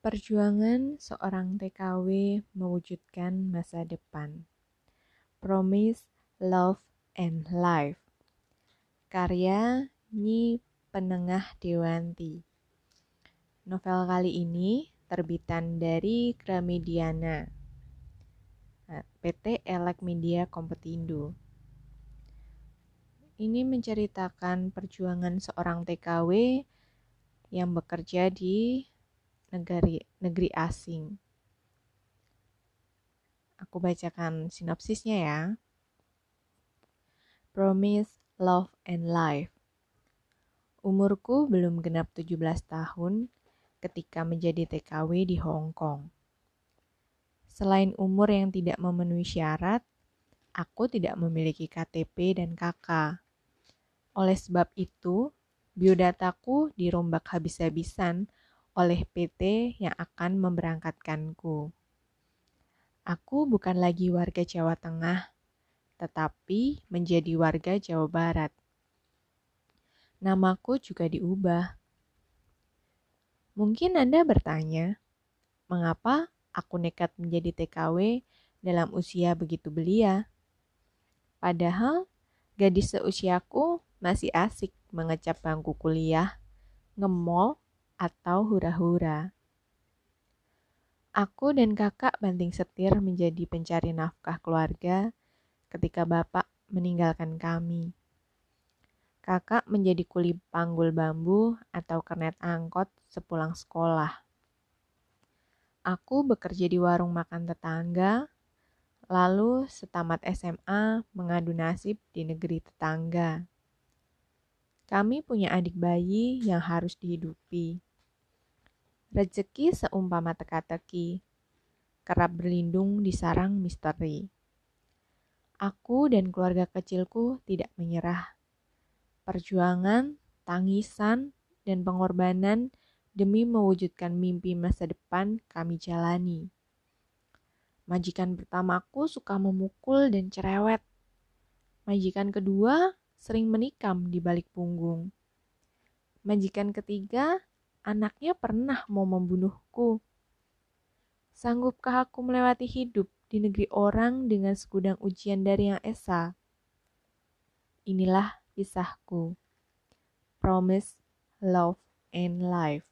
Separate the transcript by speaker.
Speaker 1: Perjuangan seorang TKW mewujudkan masa depan. Promise, Love, and Life. Karya Nyi Penengah Dewanti. Novel kali ini terbitan dari Gramediana. Nah, PT Elek Media Kompetindo. Ini menceritakan perjuangan seorang TKW yang bekerja di negeri negeri asing. Aku bacakan sinopsisnya ya. Promise, Love, and Life. Umurku belum genap 17 tahun ketika menjadi TKW di Hong Kong. Selain umur yang tidak memenuhi syarat, aku tidak memiliki KTP dan KK. Oleh sebab itu, biodataku dirombak habis-habisan oleh PT yang akan memberangkatkanku. Aku bukan lagi warga Jawa Tengah, tetapi menjadi warga Jawa Barat. Namaku juga diubah. Mungkin Anda bertanya, mengapa aku nekat menjadi TKW dalam usia begitu belia? Padahal gadis seusiaku masih asik mengecap bangku kuliah, ngemol, atau hura-hura. Aku dan kakak banting setir menjadi pencari nafkah keluarga ketika bapak meninggalkan kami. Kakak menjadi kuli panggul bambu atau kernet angkot sepulang sekolah. Aku bekerja di warung makan tetangga, lalu setamat SMA mengadu nasib di negeri tetangga. Kami punya adik bayi yang harus dihidupi. Rezeki seumpama teka-teki, kerap berlindung di sarang misteri. Aku dan keluarga kecilku tidak menyerah. Perjuangan, tangisan, dan pengorbanan demi mewujudkan mimpi masa depan kami jalani. Majikan pertamaku suka memukul dan cerewet. Majikan kedua sering menikam di balik punggung. Majikan ketiga anaknya pernah mau membunuhku. Sanggupkah aku melewati hidup di negeri orang dengan segudang ujian dari Yang Esa? Inilah kisahku. Promise, Love, and Life.